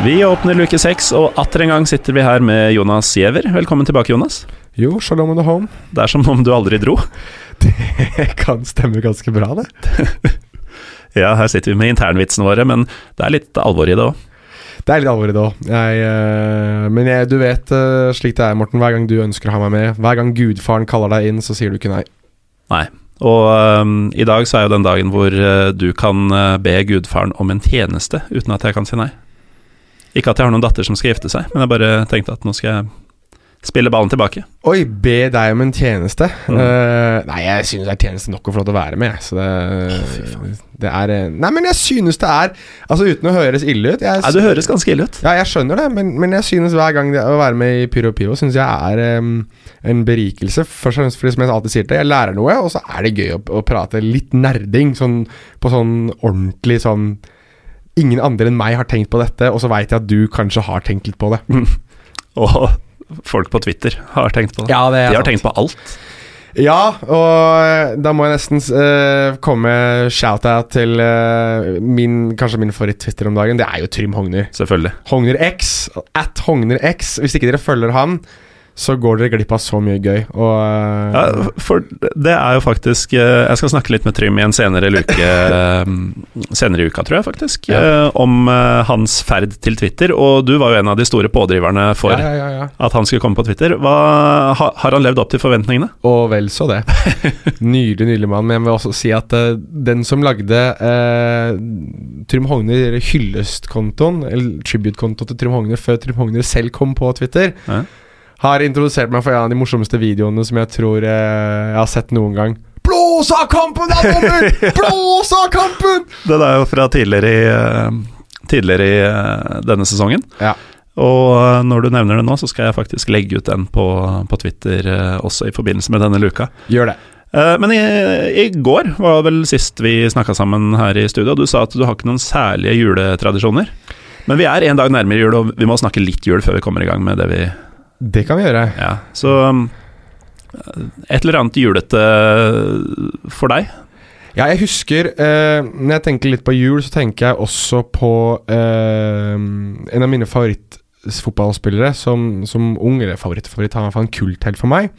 Vi åpner luke seks, og atter en gang sitter vi her med Jonas Giæver. Velkommen tilbake, Jonas. Jo, shalom and home. Det er som om du aldri dro. Det kan stemme ganske bra, det. Ja, her sitter vi med internvitsene våre, men det er litt alvor i det òg. Det er litt alvor i det òg. Men jeg, du vet eh, slik det er, Morten. Hver gang du ønsker å ha meg med, hver gang gudfaren kaller deg inn, så sier du ikke nei. Nei. Og øhm, i dag så er jo den dagen hvor øh, du kan øh, be gudfaren om en tjeneste uten at jeg kan si nei. Ikke at jeg har noen datter som skal gifte seg, men jeg bare tenkte at nå skal jeg spille ballen tilbake. Oi, be deg om en tjeneste? Mm. Uh, nei, jeg synes det er tjeneste nok å få lov til å være med, jeg. Så det, det er eh, Nei, men jeg synes det er Altså, uten å høres ille ut jeg, Nei, du høres ganske ille ut. Ja, jeg skjønner det, men, men jeg synes hver gang det, å være med i Pyro Pivo Synes jeg er um, en berikelse. Først og fremst fordi, som jeg alltid sier til jeg lærer noe, og så er det gøy å, å prate litt nerding, sånn på sånn ordentlig sånn Ingen andre enn meg har tenkt på dette, og så veit jeg at du kanskje har tenkt litt på det. Og folk på Twitter har tenkt på det. Ja, det er De har sant. tenkt på alt. Ja, og da må jeg nesten uh, komme med shout-out til uh, min, kanskje min favoritt-Twitter om dagen. Det er jo Trym Hogner. Selvfølgelig. Hogner X. At Hogner X. Hvis ikke dere følger han, så går dere glipp av så mye gøy. Og uh, Ja, for det er jo faktisk uh, Jeg skal snakke litt med Trym i en senere luke uh, Senere i uka, tror jeg faktisk, Ja. om hans ferd til Twitter. Og du var jo en av de store pådriverne for ja, at han skulle komme på Twitter. Hva, ha, har han levd opp til forventningene? Og vel så det. Nydelig, nydelig mann. Men jeg vil også si at den som lagde Trym Hogner hyllestkontoen, eller tribute-kontoen til Trym Hogner før Trym Hogner selv kom på Twitter. Har introdusert meg for en av de morsomste videoene som jeg tror eh, jeg har sett noen gang. Blås av kampen, da, Hogner! Blås av kampen! Den er jo fra tidligere i, eh, tidligere i eh, denne sesongen. Ja. Og eh, når du nevner det nå, så skal jeg faktisk legge ut den på, på Twitter også i forbindelse med denne luka. Gjør det. Eh, Men i, i går var vel sist vi snakka sammen her i studio, og du sa at du har ikke noen særlige juletradisjoner. Men vi er en dag nærmere jul, og vi må snakke litt jul før vi kommer i gang med det vi Det kan vi gjøre. Ja, så um, Et eller annet julete for deg? Ja, jeg husker eh, Når jeg tenker litt på jul, så tenker jeg også på eh, en av mine favorittfotballspillere som, som ung, eller favoritt-favoritt, han var en kulthelt for meg,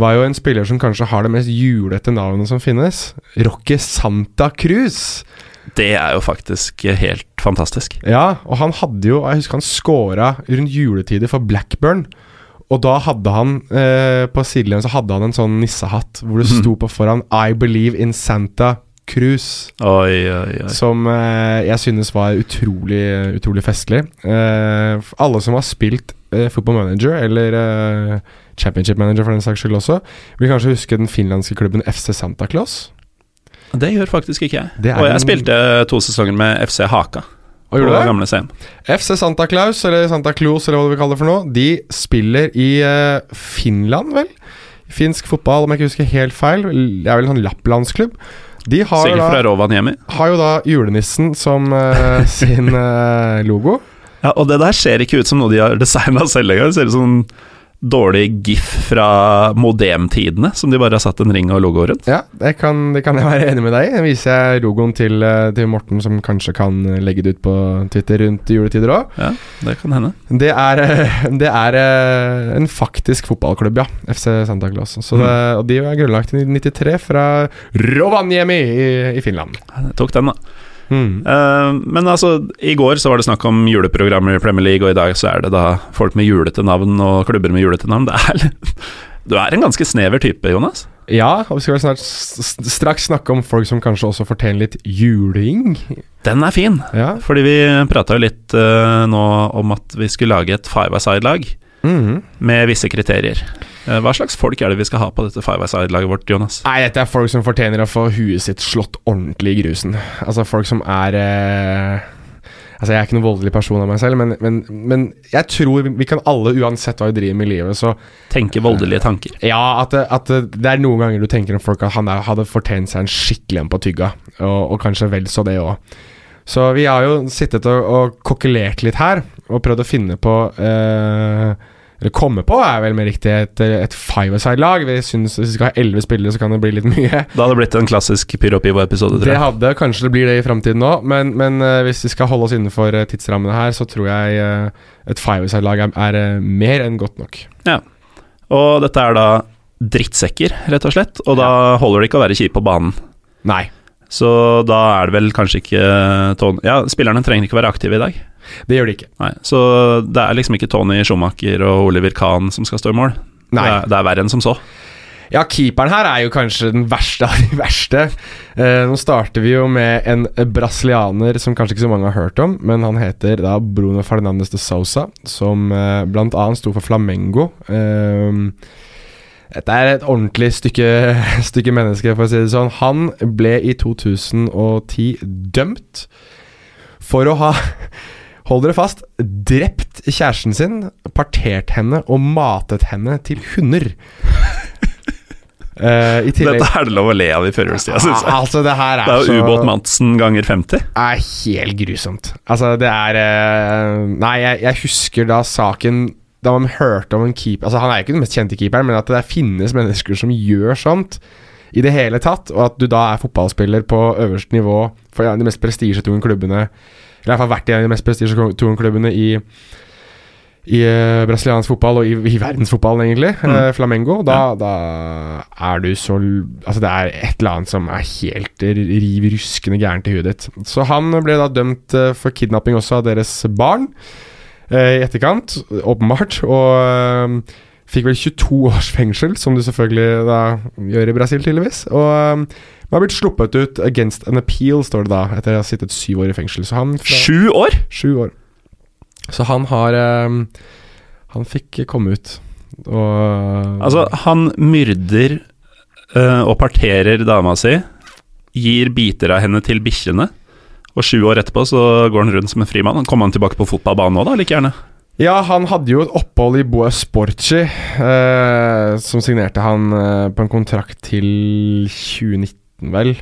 var jo en spiller som kanskje har det mest julete navnet som finnes. Rocky Santa Cruz. Det er jo faktisk helt fantastisk. Ja, og han hadde jo Jeg husker han scora rundt juletider for Blackburn. Og da hadde han eh, På sidelinjen så hadde han en sånn nissehatt hvor det sto på foran 'I believe in Santa Cruz'. Oi, oi, oi. Som eh, jeg synes var utrolig, utrolig festlig. Eh, alle som har spilt eh, Football Manager, eller eh, Championship Manager for den saks skyld også, vil kanskje huske den finlandske klubben FC Santa Claus. Det gjør faktisk ikke jeg. Og jeg spilte to sesonger med FC Haka. Og gjorde det? gamle scenen. FC Santa Claus, eller Santa Claus, eller hva du vil kalle det for noe, de spiller i eh, Finland, vel? Finsk fotball, om jeg ikke husker helt feil. Det er vel en sånn lapplandsklubb. De har, Sikkert fra da, Rovaniemi. har jo da julenissen som eh, sin eh, logo. Ja, og det der ser ikke ut som noe de har designa selv engang. Det ser ut som dårlig gif fra modemtidene, som de bare har satt en ring og logo rundt. Ja, det kan, det kan jeg være enig med deg i. Jeg viser jeg logoen til, eh, til Morten, som kanskje kan legge det ut på Twitter rundt juletider òg. Ja, det kan hende. Det er, eh, det er eh, en faktisk fotballklubb, ja. FC Santa Claus. Så det, og de er grunnlagt i 93 fra Rovaniemi i, i Finland. Jeg tok den, da. Mm. Eh, men altså, i går så var det snakk om juleprogrammer i Premier League, og i dag så er det da folk med julete navn og klubber med julete navn. Det er, du er en ganske snever type, Jonas. Ja, og vi skal snart straks snakke om folk som kanskje også fortjener litt juling. Den er fin, Ja. fordi vi prata jo litt uh, nå om at vi skulle lage et five-a-side-lag Mhm. med visse kriterier. Eh, hva slags folk er det vi skal ha på dette five-a-side-laget vårt, Jonas? Nei, dette er folk som fortjener å få huet sitt slått ordentlig i grusen. Altså folk som er eh, Altså Jeg er ikke noen voldelig person av meg selv, men, men, men jeg tror vi kan alle, uansett hva vi driver med i livet, så Tenke voldelige tanker. Ja, at, at det det er noen ganger du tenker om folk at han der hadde fortjent seg en skikkelig en på tygga, og, og kanskje vel så det òg. Så vi har jo sittet og, og kokkelert litt her, og prøvd å finne på eh, Eller komme på, er vel mer riktig, et, et five-a-side-lag. Vi synes Hvis vi skal ha elleve spillere, så kan det bli litt mye. Da hadde det blitt en klassisk Pyro Pivo-episode, tror Det hadde, kanskje det blir det i framtiden òg, men, men uh, hvis vi skal holde oss innenfor eh, tidsrammene her, så tror jeg uh, et five-a-side-lag er, er uh, mer enn godt nok. Ja, Og dette er da drittsekker, rett og slett, og da holder det ikke å være kjip på banen. Nei, Så da er det vel kanskje ikke Tony Ja, spillerne trenger ikke være aktive i dag. Det gjør de ikke. Nei, Så det er liksom ikke Tony Schumacher og Oliver Kahn som skal stå i mål. Nei. Det, er, det er verre enn som så. Ja, keeperen her er jo kanskje den verste av de verste. Eh, nå starter vi jo med en brasilianer som kanskje ikke så mange har hørt om, men han heter da Bruno Fernandes de Sousa, som eh, blant annet sto for Flamengo. Eh, dette er et ordentlig stykke, stykke menneske, for å si det sånn. Han ble i 2010 dømt for å ha Hold dere fast. Drept kjæresten sin, partert henne og matet henne til hunder. Uh, I tillegg Dette er det lov å le av i førjulstida, syns jeg. Ah, Altså, det her er, Det er jo ubåt Madsen ganger 50. Det er helt grusomt. Altså, det er uh, Nei, jeg, jeg husker da saken Da man hørte om en keeper Altså, han er jo ikke den mest kjente keeperen, men at det finnes mennesker som gjør sånt i det hele tatt, og at du da er fotballspiller på øverste nivå for ja, de mest prestisjetunge klubbene Eller i hvert fall vært i en av de mest prestisjetunge klubbene i i uh, brasiliansk fotball og i, i verdensfotballen, egentlig. Mm. Uh, Flamengo. Da, da er du så Altså, det er et eller annet som er helt riv ruskende gærent i huet ditt. Så han ble da dømt uh, for kidnapping også av deres barn eh, i etterkant, åpenbart. Og eh, fikk vel 22 års fengsel, som du selvfølgelig da gjør i Brasil, tydeligvis. Og eh, han har blitt sluppet ut against an appeal, står det da, etter å ha sittet syv år i fengsel. Så han Sju år! Sju år. Så han har um, Han fikk komme ut. Og Altså, han myrder uh, og parterer dama si, gir biter av henne til bikkjene, og sju år etterpå så går han rundt som en frimann. Kommer han tilbake på fotballbanen nå, da? Like gjerne. Ja, han hadde jo et opphold i Boa Sporci, eh, som signerte han eh, på en kontrakt til 2019, vel.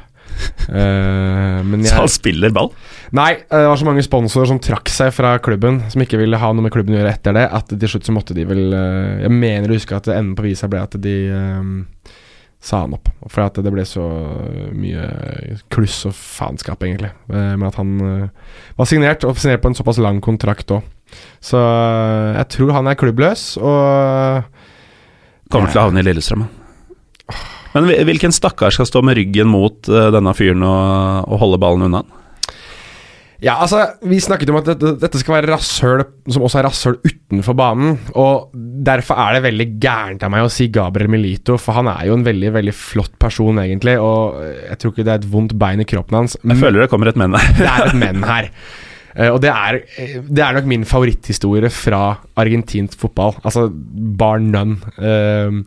Uh, men Så han spiller ball. Nei, eh, det var så mange sponsorer som trakk seg fra klubben, som ikke ville ha noe med klubben å gjøre etter det, at til slutt så måtte de vel uh, Jeg mener å huske at enden på visa ble at de uh, sa han opp. For at det ble så mye kluss og faenskap, egentlig. Med at han var signert, og signert på en såpass lang kontrakt òg. Så jeg tror han er klubbløs, og Kommer til å havne i Lillestrøm. han. Men hvilken stakkar skal stå med ryggen mot eh, denne fyren og, og holde ballen unna? Ja, altså, vi snakket om at dette, dette skal være rasshøl som også er rasshøl utenfor banen. Og derfor er det veldig gærent av meg å si Gabriel Milito, for han er jo en veldig veldig flott person, egentlig. Og jeg tror ikke det er et vondt bein i kroppen hans. Jeg føler det kommer et menn her. Det er et menn her. Eh, og det er, eh, det er nok min favoritthistorie fra argentinsk fotball. Altså bar none. Uh,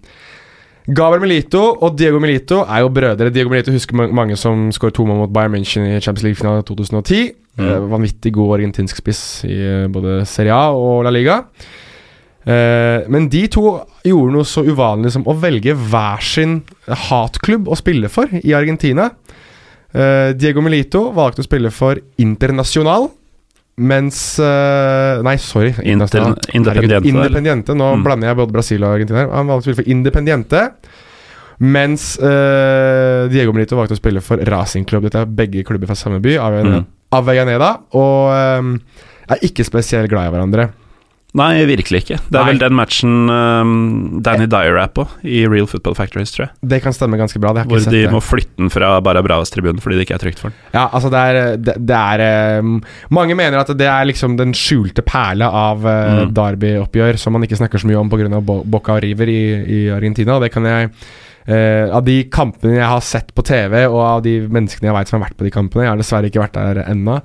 Gabriel Milito og Diego Milito er jo brødre. Diego Milito husker mange som skåret to mål mot Bayern München i Champions League-finalen 2010. Mm. vanvittig god argentinsk spiss i eh, både Serie A og La Liga. Eh, men de to gjorde noe så uvanlig som å velge hver sin hatklubb å spille for i Argentina. Eh, Diego Milito valgte å spille for Internasjonal, mens uh, Nei, sorry. Inter- Independiente, Independiente. Nå Mm. blander jeg både Brasil og Argentina. Han valgte å spille for Independiente. Mens uh, Diego Milito valgte å spille for Racing Club. Dette er begge klubber fra samme by, Avellaneda. Mm. Avellaneda og um, er ikke spesielt glad i hverandre. Nei, virkelig ikke. Det er Nei. vel den matchen um, Danny Dyer er på i Real Football Factories, tror jeg. Det kan stemme ganske bra. Det har Hvor de det. må flytte den fra Barra Bravas-tribunen fordi det ikke er trygt for den. Ja, altså det er, det, det er um, Mange mener at det er liksom den skjulte perle av uh, Mm. Derby-oppgjør som man ikke snakker så mye om pga. Bo Boca River i, i Argentina. Og det kan jeg Uh, Av de kampene jeg har sett på TV, og av de menneskene jeg veit som har vært på de kampene Jeg har dessverre ikke vært der ennå.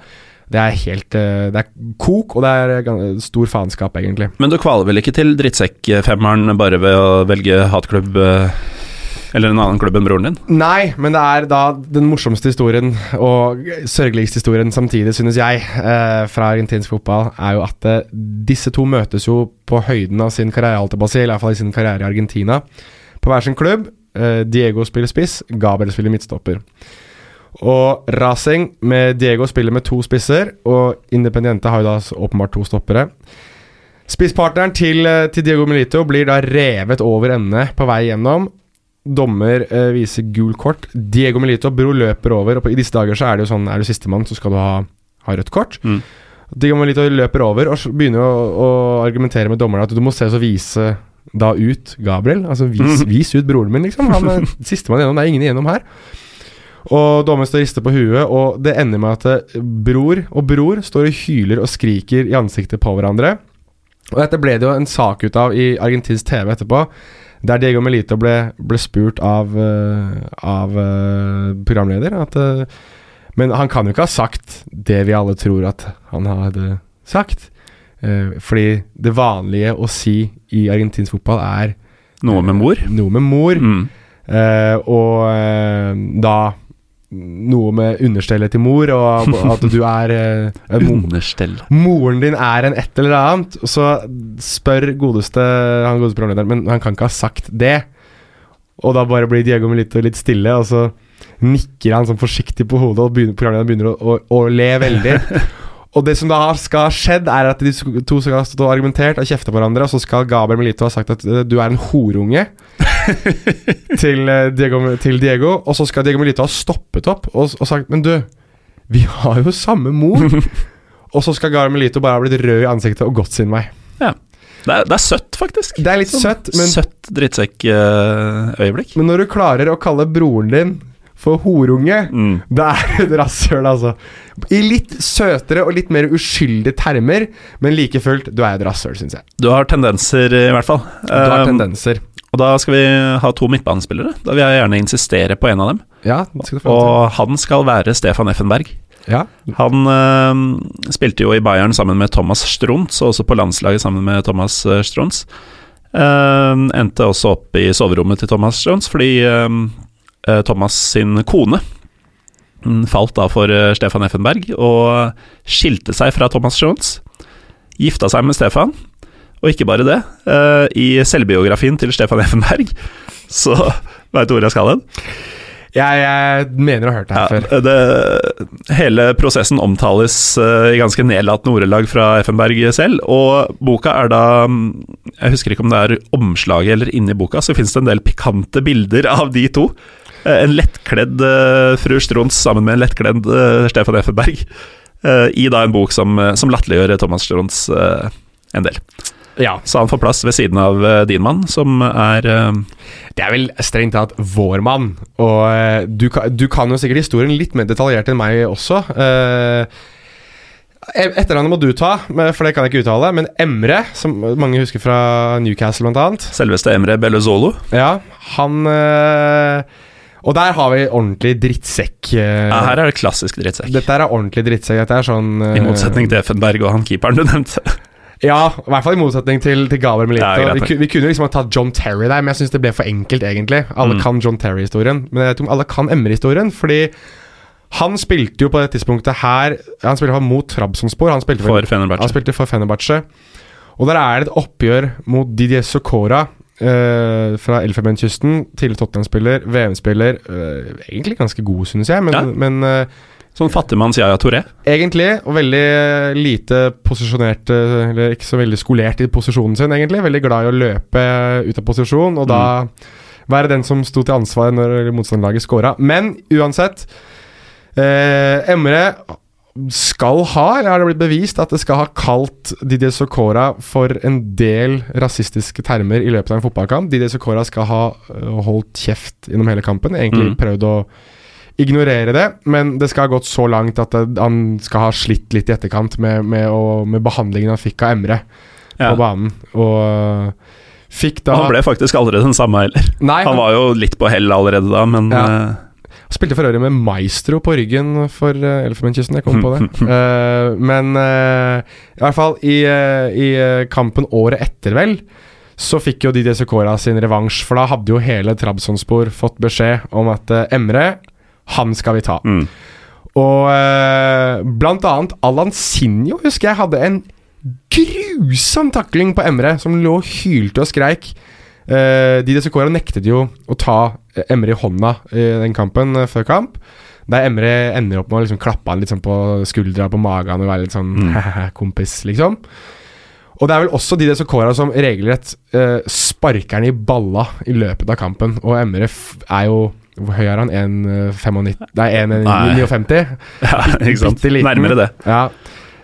Det er helt eh, Det er kok, og det er stor faenskap, egentlig. Men du kvaler vel ikke til drittsekkfemmeren bare ved å velge hatklubb eh, eller en annen klubb enn broren din? Nei, men det er da den morsomste historien og sørgeligste historien samtidig, synes jeg, eh, fra argentinsk fotball, er jo at eh, disse to møtes jo på høyden av sin karriere, alt i hvert fall i sin karriere i Argentina, på hver sin klubb. Eh, Diego spiller spiss, Gabriel spiller midtstopper. Og Racing med Diego spiller med to spisser, og Independiente har jo da åpenbart to stoppere. Spisspartneren til, eh, til Diego Melito blir da revet over ende på vei gjennom. Dommer eh, viser gul kort. Diego Melito bro løper over, og på, i disse dager så er det jo sånn Er du sistemann, så skal du ha, ha rødt kort. Mm. Diego Melito løper over og begynner å, å argumentere med dommerne at du må se så vise da ut Gabriel. Altså vis, vis ut broren min, liksom. Han er sistemann gjennom, det er ingen igjennom her. Og dommeren står og rister på huet, og det ender med at eh, bror og bror står og hyler og skriker i ansiktet på hverandre. Og dette ble det jo en sak ut av i argentinsk TV etterpå, der Diego Melito ble, ble spurt av, eh, av eh, programleder at Men han kan jo ikke ha sagt det vi alle tror at han hadde sagt. Fordi det vanlige å si i argentinsk fotball er Noe med mor? noe med mor. Mm. Og da noe med understellet til mor, og at du er eh, mo- Understell. Moren din er en et eller annet. Og så spør godeste han godeste programlederen Men han kan ikke ha sagt det. Og da bare blir Diego Melito litt stille, og så nikker han sånn forsiktig på hodet, og begynner, programlederen begynner å, å, å le veldig. Og det som da skal ha skjedd, er at de to skal ha stått og argumentert og kjefta på hverandre, og så skal Gabriel Melito ha sagt at eh, du er en horunge til, eh, Diego, til Diego, og så skal Diego Melito ha stoppet opp og, og sagt Men du, vi har jo samme mor. og så skal Gara Melito bare ha blitt rød i ansiktet og gått sin vei. Det er, det er søtt, faktisk. Det er litt søtt, men, Søtt drittsekkøyeblikk. men når du klarer å kalle broren din for horunge, Mm. det er et rasshøl, altså. I litt søtere og litt mer uskyldige termer, men like fullt, du er et rasshøl, syns jeg. Du har tendenser, i hvert fall. Du har Um, tendenser. og da skal vi ha to midtbanespillere. Da vil jeg gjerne insistere på en av dem. Ja, det skal du få Og han skal være Stefan Effenberg. Ja. Han øh, spilte jo i Bayern sammen med Thomas Strunz, og også på landslaget sammen med Thomas øh, Strunz. Eh, endte også opp i soverommet til Thomas Strunz fordi øh, Thomas sin kone mm, falt da for øh, Stefan Effenberg og skilte seg fra Thomas Jones. Gifta seg med Stefan, og ikke bare det. eh, I selvbiografien til Stefan Effenberg så Veit du hvor jeg skal hen? Jeg, jeg mener å ha hørt det her før. Det, hele prosessen omtales uh, i ganske nedlatende ordelag fra Effenberg selv, og boka er da mm, Jeg husker ikke om det er omslaget eller inni boka, så finnes det en del pikante bilder av de to. Eh, en lettkledd eh, fru Strons sammen med en lettkledd eh, Stefan Effenberg, i da en bok som, som latterliggjør Thomas Strons en del. Ja. Så han får plass ved siden av din mann, som er uh... Det er vel strengt tatt vår mann. Og uh, du, kan- du kan jo sikkert historien litt mer detaljert enn meg også. E- Etternavnet må du ta, for det kan jeg ikke uttale. Men Emre, som mange husker fra Newcastle bl.a. selveste Emre Bellezolo. Ja, han eh, Og der har vi ordentlig drittsekk. eh. Ja, her er det klassisk drittsekk. Dette er ordentlig drittsekk. Dette er sånn eh, I motsetning til Effenberg og han keeperen du nevnte. Ja, i hvert fall i motsetning til, til Gabriel Melito. Ja, vi, vi kunne liksom ha tatt John Terry der, men jeg syns det ble for enkelt, egentlig. Alle Mm. kan John Terry-historien, men jeg vet ikke om alle kan Emre-historien. Fordi han spilte jo på det tidspunktet her Han spilte for mot Trabzonspor. Han spilte For Han Fenerbahçe. spilte for Fenerbahçe. Og der er det et oppgjør mot Didier Socora. Eh, fra Elfenbenskysten. Tidligere Tottenham-spiller, VM-spiller. Uh, egentlig ganske god, synes jeg, men, Ja. men uh, Sånn fattigmanns Yaya Touré. Egentlig, og veldig lite posisjonert eh, Eller ikke så veldig skolert i posisjonen sin, egentlig. Veldig glad i å løpe ut av posisjon, og da være den som sto til ansvar når motstanderlaget scora. Men uansett eh, Emre skal ha, eller har det blitt bevist, at det skal ha kalt Didier Socora for en del rasistiske termer i løpet av en fotballkamp. Didier Socora skal ha eh, holdt kjeft gjennom hele kampen. Egentlig Mm. prøvd å ignorere det, men det skal ha gått så langt at han skal ha slitt litt i etterkant med, med, å, med behandlingen han fikk av Emre Ja. på banen. Og Fikk da Og han ble faktisk aldri den samme heller. Nei, Han var jo litt på hell allerede da, men Ja. Eh, Spilte for øvrig med Maestro på ryggen for uh, Elfenbenskysten, jeg kom på det. Uh, men uh, i hvert fall i, eh, i eh, kampen året etter, vel, så fikk jo Didier Secora sin revansj. For da hadde jo hele Trabzonspor fått beskjed om at eh, Emre, han skal vi ta. mm. Og eh, blant annet Alan Sinjo, husker jeg, hadde en grusom takling på Emre, som lå hylte og skreik. Uh, Didier Secora nektet jo å ta eh, Emre i hånda i den kampen eh, før kamp. Der Emre ender opp med å liksom klappe han litt sånn på skuldra på magen og være litt sånn kompis, liksom. Og det er vel også Didier Secora som regelrett uh, sparker han i balla i løpet av kampen. Og Emre er jo Hvor høy er han? 1,95? Nei, 1,59? ja, ikke sant. Nærmere det. Ja.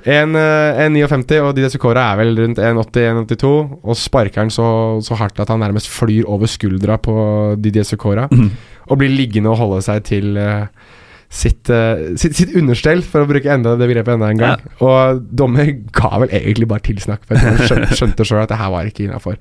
En, eh, en 59, og Didier Secora er vel rundt 1,80-1,82. Og sparker han så, så hardt at han nærmest flyr over skuldra på Didier Secora. Mm. Og blir liggende og holde seg til uh, sitt, uh, sitt, sitt understell, for å bruke enda det begrepet enda en gang. Og dommer ga vel egentlig bare tilsnakk, for han skjønte, skjønte sjøl at det her var ikke innafor.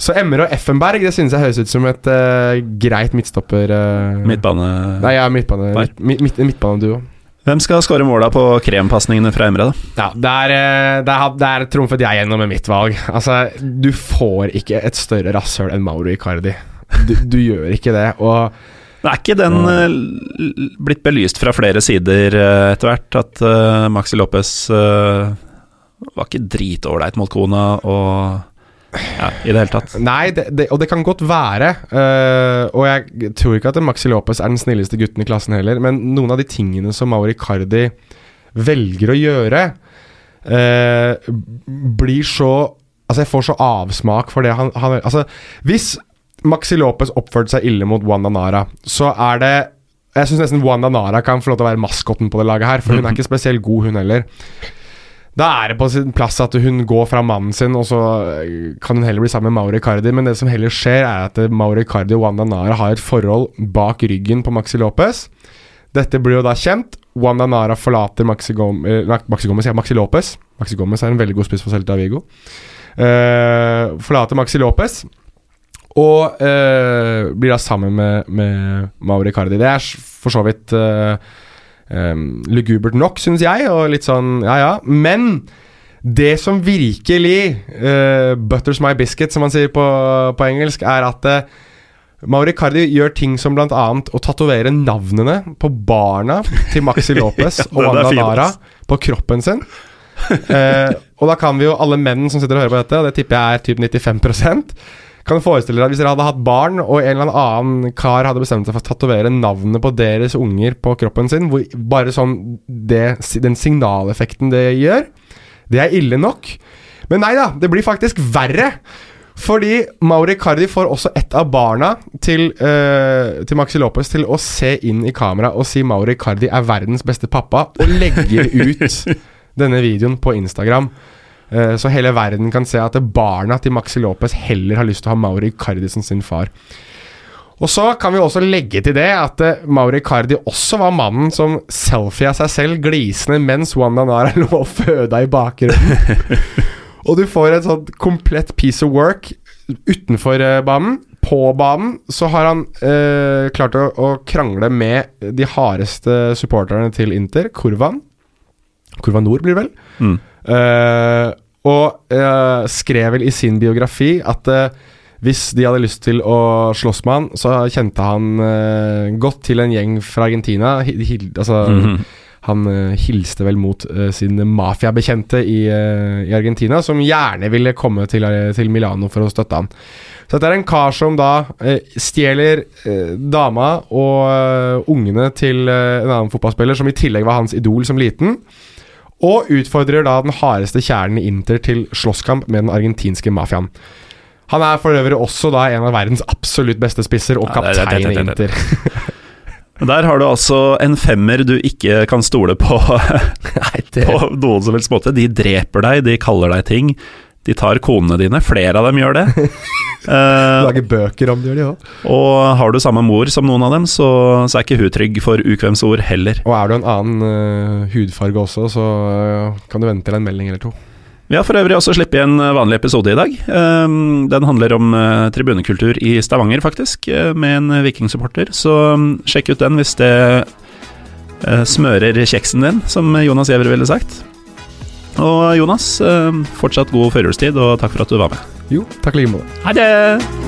Så Emmer og Effenberg, det synes jeg høres ut som et uh, greit midtstopper... Midtbane Nei, ja, midtbane, midt, midt, midt, midtbaneduo. Hvem skal skåre måla på krempasningene fra Emre, da? Ja, der, eh, der, der trumfet jeg gjennom med mitt valg. Altså, du får ikke et større rasshøl enn Mauro Icardi. Du, du gjør ikke det. Og Er ikke den uh, blitt belyst fra flere sider uh, etter hvert, at uh, Maxi Lopez var ikke dritålreit mot kona og ja, i det hele tatt. Nei, det, det, og det kan godt være. Uh, og jeg tror ikke at Maxi Lopez er den snilleste gutten i klassen heller, men noen av de tingene som Mauri Cardi velger å gjøre, uh, blir så Altså, jeg får så avsmak for det han, han Altså, hvis Maxi Lopez oppførte seg ille mot Wanda Nara, så er det Jeg syns nesten Wanda Nara kan få lov til å være maskotten på det laget her, for hun er ikke spesielt god, hun heller. Da er det på sin plass at hun går fra mannen sin, og så eh, kan hun heller bli sammen med Mauro Icardi. Men det som heller skjer, er at Mauri Icardi og Wanda Nara har et forhold bak ryggen på Maxi Lopez. Dette blir jo da kjent. Wanda Nara forlater Maxi, Gom eh, Maxi Gomez, ja, Maxi Lopez. Maxi Gomez er en veldig god spiss for Celta Vigo. Eh, forlater Maxi Lopez. Og eh, blir da sammen med, med Mauro Icardi. Det er for så vidt eh, em, lugubert nok, syns jeg, og litt sånn ja ja. Men det som virkelig eh, butters my biscuit, som man sier på, på engelsk, er at uh, Mauri Cardi gjør ting som bl.a. å tatovere navnene på barna til Maxi Lopez og den er Wanda Nara på kroppen sin. Eh, og da kan vi jo, alle menn som sitter og hører på dette, og det tipper jeg er typ 95 kan du forestille deg hvis dere hadde hatt barn, og en eller annen kar hadde bestemt seg for å tatovere navnet på deres unger på kroppen sin, hvor bare sånn det, Den signaleffekten det gjør, det er ille nok. Men nei da, det blir faktisk verre. Fordi Mauri Cardi får også ett av barna til, uh, til Maxi Lopez til å se inn i kamera og si Mauri Cardi er verdens beste pappa, og legger ut denne videoen på Instagram. Eh, så hele verden kan se at barna til Maxi Lopez heller har lyst til å ha Mauri Cardi som sin far. Og så kan vi også legge til det at eh, Mauri Cardi også var mannen som selfia seg selv glisende mens Wanda Nara lå og føda i bakgrunnen. og du får et sånt komplett piece of work utenfor eh, banen. På banen så har han eh, klart å, å krangle med de hardeste supporterne til Inter, Kurvan. Kurvan Nord, blir det vel. Mm. Eh, og uh, skrev vel i sin biografi at uh, hvis de hadde lyst til å slåss med han, så kjente han godt til en gjeng fra Argentina. Hil, hi, altså, -hmm. Han hilste vel mot uh, sin mafiabekjente i, i Argentina, som gjerne ville komme til, til Milano for å støtte han. Så dette er en kar som da stjeler dama og ungene til en annen fotballspiller, som i tillegg var hans idol som liten. Og utfordrer da den hardeste kjernen i Inter til slåsskamp med den argentinske mafiaen. Han er for øvrig også da en av verdens absolutt beste spisser, og Ja, det- det- kaptein i det- det- det- Inter. Der har du altså en femmer du ikke kan stole på Nei, det på noen som helst måte. De dreper deg, de kaller deg ting. De tar konene dine. Flere av dem gjør det. Uh, lager bøker om det, gjør de òg. og har du samme mor som noen av dem, så, så er ikke hun trygg for ukvemsord heller. Og er du en annen uh, hudfarge også, så uh, kan du vente til en melding eller to. Vi har for øvrig også sluppet en vanlig episode i dag. Um, Den handler om uh, tribunekultur i Stavanger, faktisk, med en vikingsupporter. Så um, sjekk ut den hvis det smører kjeksen din, som Jonas Giæver ville sagt. Og Jonas, uh, fortsatt god førjulstid, og takk for at du var med. Jo, takk i like måte. Ha det!